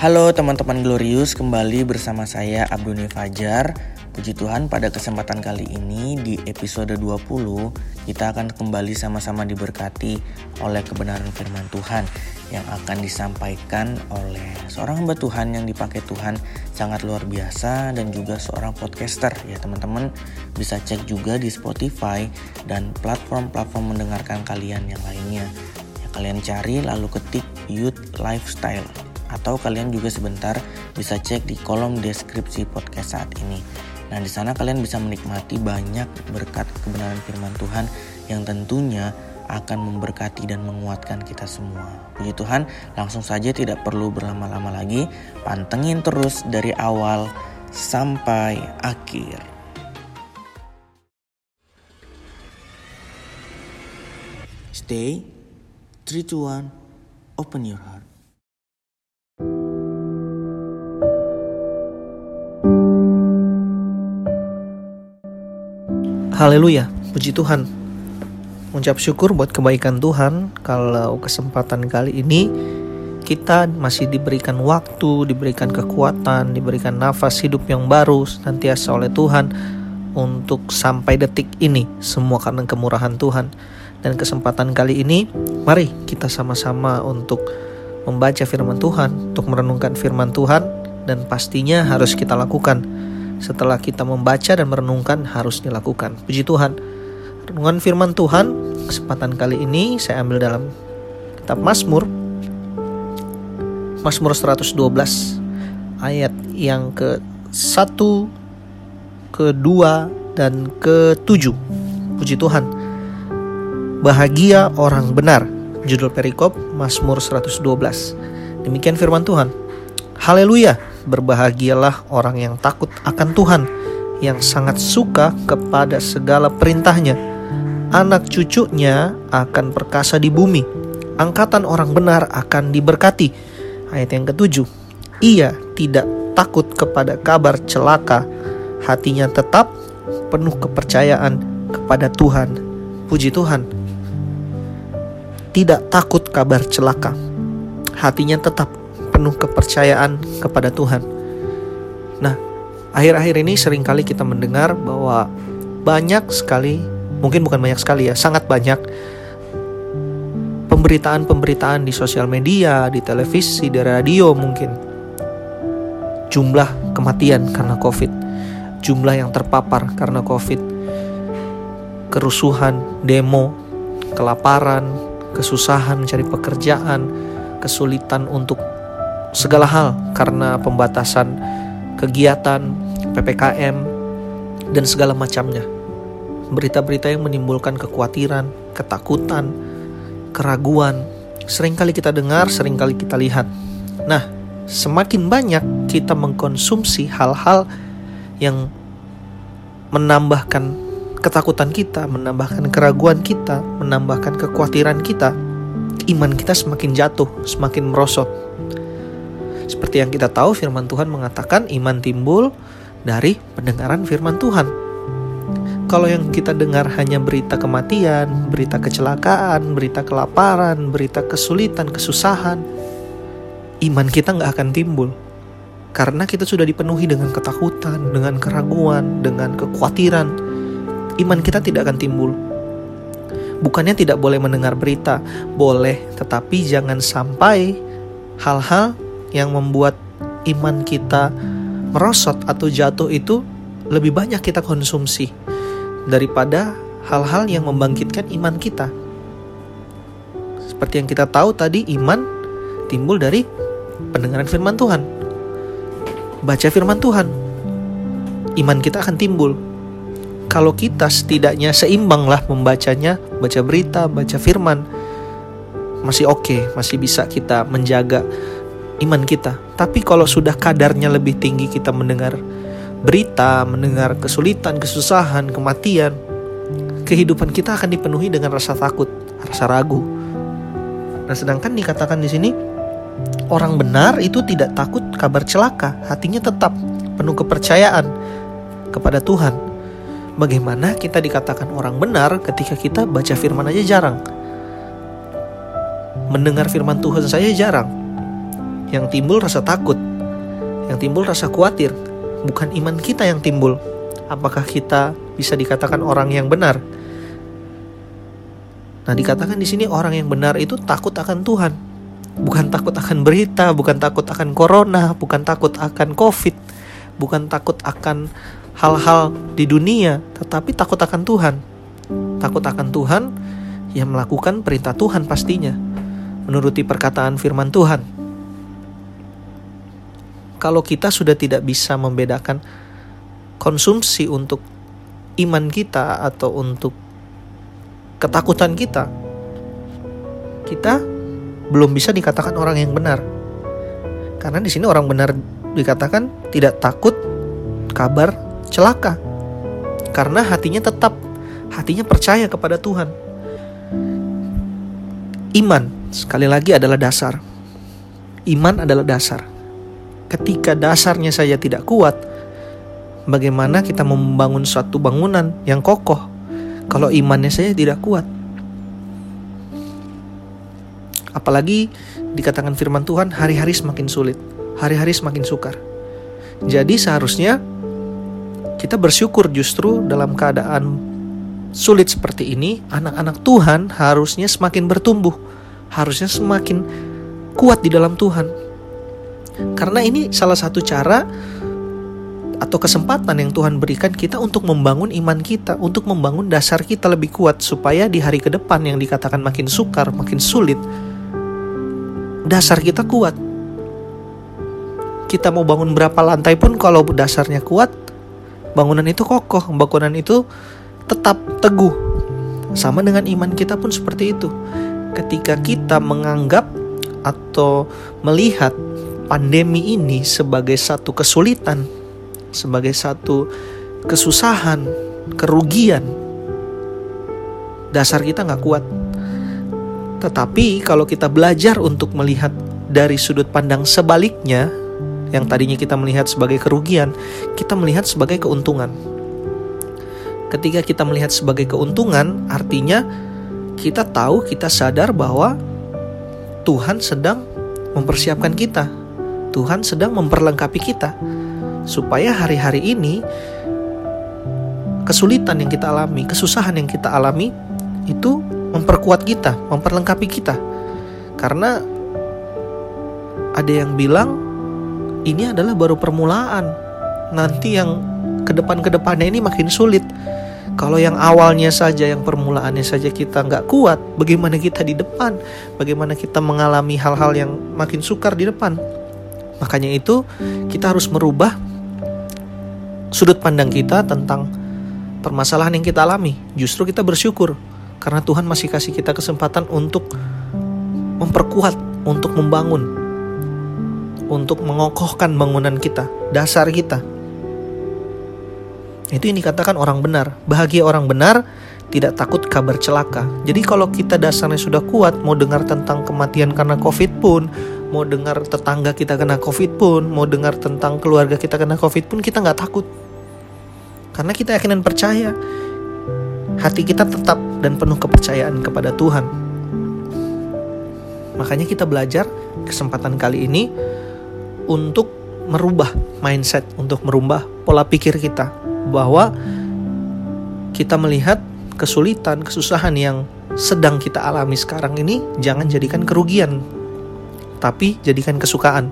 Halo teman-teman Glorious, kembali bersama saya Abduni Fajar. Puji Tuhan pada kesempatan kali ini di episode 20 kita akan kembali sama-sama diberkati oleh kebenaran firman Tuhan yang akan disampaikan oleh seorang hamba Tuhan yang dipakai Tuhan sangat luar biasa dan juga seorang podcaster. Ya teman-teman bisa cek juga di Spotify dan platform-platform mendengarkan kalian yang lainnya. Ya, kalian cari lalu ketik Youth Lifestyle atau kalian juga sebentar bisa cek di kolom deskripsi podcast saat ini. Nah, di sana kalian bisa menikmati banyak berkat kebenaran firman Tuhan yang tentunya akan memberkati dan menguatkan kita semua. Puji Tuhan, langsung saja tidak perlu berlama-lama lagi, pantengin terus dari awal sampai akhir. Stay, 3 2 1, open your heart. Haleluya, puji Tuhan. Mengucap syukur buat kebaikan Tuhan kalau kesempatan kali ini kita masih diberikan waktu, diberikan kekuatan, diberikan nafas hidup yang baru nantiasa oleh Tuhan untuk sampai detik ini semua karena kemurahan Tuhan. Dan kesempatan kali ini mari kita sama-sama untuk membaca firman Tuhan, untuk merenungkan firman Tuhan dan pastinya harus kita lakukan setelah kita membaca dan merenungkan harus dilakukan. Puji Tuhan. Renungan firman Tuhan kesempatan kali ini saya ambil dalam kitab Mazmur Mazmur 112 ayat yang ke 1 ke-2 dan ke-7. Puji Tuhan. Bahagia orang benar. Judul perikop Mazmur 112. Demikian firman Tuhan. Haleluya berbahagialah orang yang takut akan Tuhan, yang sangat suka kepada segala perintahnya. Anak cucunya akan perkasa di bumi, angkatan orang benar akan diberkati. Ayat yang ketujuh, ia tidak takut kepada kabar celaka, hatinya tetap penuh kepercayaan kepada Tuhan. Puji Tuhan, tidak takut kabar celaka, hatinya tetap penuh kepercayaan kepada Tuhan. Nah, akhir-akhir ini sering kali kita mendengar bahwa banyak sekali, mungkin bukan banyak sekali ya, sangat banyak pemberitaan-pemberitaan di sosial media, di televisi, di radio mungkin. Jumlah kematian karena COVID, jumlah yang terpapar karena COVID, kerusuhan, demo, kelaparan, kesusahan mencari pekerjaan, kesulitan untuk segala hal karena pembatasan kegiatan, PPKM, dan segala macamnya. Berita-berita yang menimbulkan kekhawatiran, ketakutan, keraguan, sering kali kita dengar, sering kali kita lihat. Nah, semakin banyak kita mengkonsumsi hal-hal yang menambahkan ketakutan kita, menambahkan keraguan kita, menambahkan kekhawatiran kita, iman kita semakin jatuh, semakin merosot. Seperti yang kita tahu firman Tuhan mengatakan iman timbul dari pendengaran firman Tuhan. Kalau yang kita dengar hanya berita kematian, berita kecelakaan, berita kelaparan, berita kesulitan, kesusahan, iman kita nggak akan timbul. Karena kita sudah dipenuhi dengan ketakutan, dengan keraguan, dengan kekhawatiran, iman kita tidak akan timbul. Bukannya tidak boleh mendengar berita, boleh, tetapi jangan sampai hal-hal yang membuat iman kita merosot atau jatuh itu lebih banyak kita konsumsi daripada hal-hal yang membangkitkan iman kita. Seperti yang kita tahu tadi, iman timbul dari pendengaran firman Tuhan. Baca firman Tuhan, iman kita akan timbul. Kalau kita setidaknya seimbang lah membacanya, baca berita, baca firman, masih oke, okay, masih bisa kita menjaga iman kita. Tapi kalau sudah kadarnya lebih tinggi kita mendengar berita, mendengar kesulitan, kesusahan, kematian, kehidupan kita akan dipenuhi dengan rasa takut, rasa ragu. Nah, sedangkan dikatakan di sini orang benar itu tidak takut kabar celaka, hatinya tetap penuh kepercayaan kepada Tuhan. Bagaimana kita dikatakan orang benar ketika kita baca firman aja jarang? Mendengar firman Tuhan saya jarang yang timbul rasa takut, yang timbul rasa khawatir, bukan iman kita yang timbul. Apakah kita bisa dikatakan orang yang benar? Nah, dikatakan di sini orang yang benar itu takut akan Tuhan. Bukan takut akan berita, bukan takut akan corona, bukan takut akan Covid, bukan takut akan hal-hal di dunia, tetapi takut akan Tuhan. Takut akan Tuhan yang melakukan perintah Tuhan pastinya, menuruti perkataan firman Tuhan. Kalau kita sudah tidak bisa membedakan konsumsi untuk iman kita atau untuk ketakutan kita, kita belum bisa dikatakan orang yang benar. Karena di sini orang benar dikatakan tidak takut kabar celaka. Karena hatinya tetap hatinya percaya kepada Tuhan. Iman sekali lagi adalah dasar. Iman adalah dasar. Ketika dasarnya saja tidak kuat, bagaimana kita membangun suatu bangunan yang kokoh kalau imannya saya tidak kuat. Apalagi dikatakan firman Tuhan, hari-hari semakin sulit, hari-hari semakin sukar. Jadi seharusnya kita bersyukur justru dalam keadaan sulit seperti ini, anak-anak Tuhan harusnya semakin bertumbuh, harusnya semakin kuat di dalam Tuhan. Karena ini salah satu cara atau kesempatan yang Tuhan berikan kita untuk membangun iman kita, untuk membangun dasar kita lebih kuat supaya di hari ke depan yang dikatakan makin sukar, makin sulit, dasar kita kuat. Kita mau bangun berapa lantai pun kalau dasarnya kuat, bangunan itu kokoh, bangunan itu tetap teguh. Sama dengan iman kita pun seperti itu. Ketika kita menganggap atau melihat pandemi ini sebagai satu kesulitan, sebagai satu kesusahan, kerugian, dasar kita nggak kuat. Tetapi kalau kita belajar untuk melihat dari sudut pandang sebaliknya, yang tadinya kita melihat sebagai kerugian, kita melihat sebagai keuntungan. Ketika kita melihat sebagai keuntungan, artinya kita tahu, kita sadar bahwa Tuhan sedang mempersiapkan kita. Tuhan sedang memperlengkapi kita supaya hari-hari ini kesulitan yang kita alami, kesusahan yang kita alami itu memperkuat kita, memperlengkapi kita. Karena ada yang bilang ini adalah baru permulaan. Nanti yang ke depan-ke depannya ini makin sulit. Kalau yang awalnya saja, yang permulaannya saja kita nggak kuat, bagaimana kita di depan? Bagaimana kita mengalami hal-hal yang makin sukar di depan? Makanya itu kita harus merubah sudut pandang kita tentang permasalahan yang kita alami. Justru kita bersyukur karena Tuhan masih kasih kita kesempatan untuk memperkuat, untuk membangun, untuk mengokohkan bangunan kita, dasar kita. Itu yang dikatakan orang benar. Bahagia orang benar tidak takut kabar celaka. Jadi kalau kita dasarnya sudah kuat, mau dengar tentang kematian karena COVID pun, mau dengar tetangga kita kena COVID pun, mau dengar tentang keluarga kita kena COVID pun, kita nggak takut. Karena kita yakin dan percaya, hati kita tetap dan penuh kepercayaan kepada Tuhan. Makanya kita belajar kesempatan kali ini untuk merubah mindset, untuk merubah pola pikir kita bahwa kita melihat kesulitan, kesusahan yang sedang kita alami sekarang ini jangan jadikan kerugian tapi jadikan kesukaan.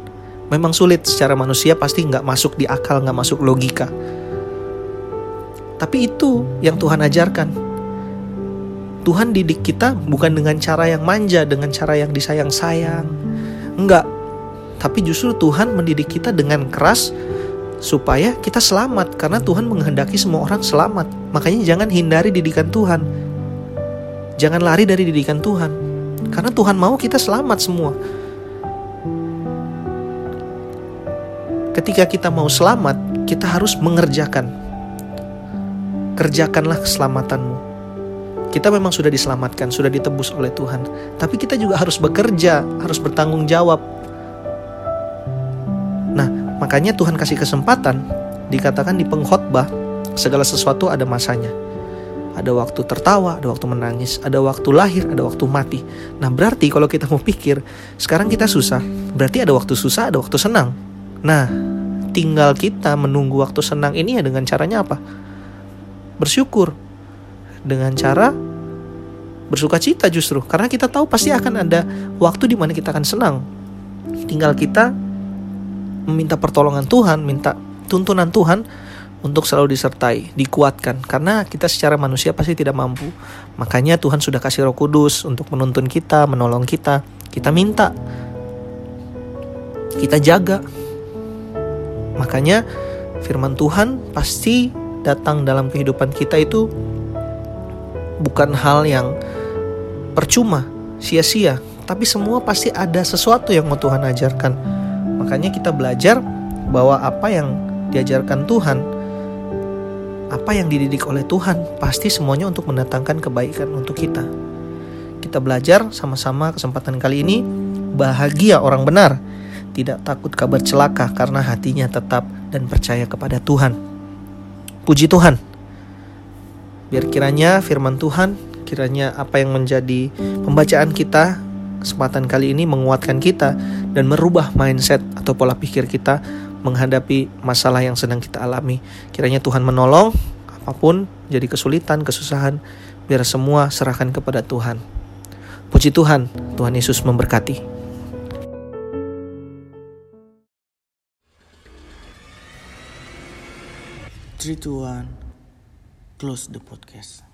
Memang sulit secara manusia pasti nggak masuk di akal, nggak masuk logika. Tapi itu yang Tuhan ajarkan. Tuhan didik kita bukan dengan cara yang manja, dengan cara yang disayang-sayang. Enggak. Tapi justru Tuhan mendidik kita dengan keras supaya kita selamat karena Tuhan menghendaki semua orang selamat. Makanya jangan hindari didikan Tuhan. Jangan lari dari didikan Tuhan. Karena Tuhan mau kita selamat semua. Ketika kita mau selamat, kita harus mengerjakan. Kerjakanlah keselamatanmu. Kita memang sudah diselamatkan, sudah ditebus oleh Tuhan, tapi kita juga harus bekerja, harus bertanggung jawab. Nah, makanya Tuhan kasih kesempatan dikatakan di pengkhotbah segala sesuatu ada masanya. ada waktu tertawa, ada waktu menangis, ada waktu lahir, ada waktu mati. Nah, berarti kalau kita mau pikir, sekarang kita susah, berarti ada waktu susah, ada waktu senang. Nah, tinggal kita menunggu waktu senang ini ya dengan caranya apa? Bersyukur. Dengan cara bersuka cita justru, karena kita tahu pasti akan ada waktu di mana kita akan senang. Tinggal kita meminta pertolongan Tuhan, minta tuntunan Tuhan untuk selalu disertai, dikuatkan karena kita secara manusia pasti tidak mampu. Makanya Tuhan sudah kasih Roh Kudus untuk menuntun kita, menolong kita. Kita minta. Kita jaga. Makanya firman Tuhan pasti datang dalam kehidupan kita itu bukan hal yang percuma, sia-sia, tapi semua pasti ada sesuatu yang mau Tuhan ajarkan. Makanya kita belajar bahwa apa yang diajarkan Tuhan apa yang dididik oleh Tuhan pasti semuanya untuk mendatangkan kebaikan untuk kita. Kita belajar sama-sama kesempatan kali ini bahagia orang benar, tidak takut kabar celaka karena hatinya tetap dan percaya kepada Tuhan. Puji Tuhan. Biar kiranya firman Tuhan, kiranya apa yang menjadi pembacaan kita kesempatan kali ini menguatkan kita dan merubah mindset atau pola pikir kita menghadapi masalah yang sedang kita alami. Kiranya Tuhan menolong apa pun jadi kesulitan, kesusahan, biar semua serahkan kepada Tuhan. Puji Tuhan, Tuhan Yesus memberkati. Three, two, one, close the podcast.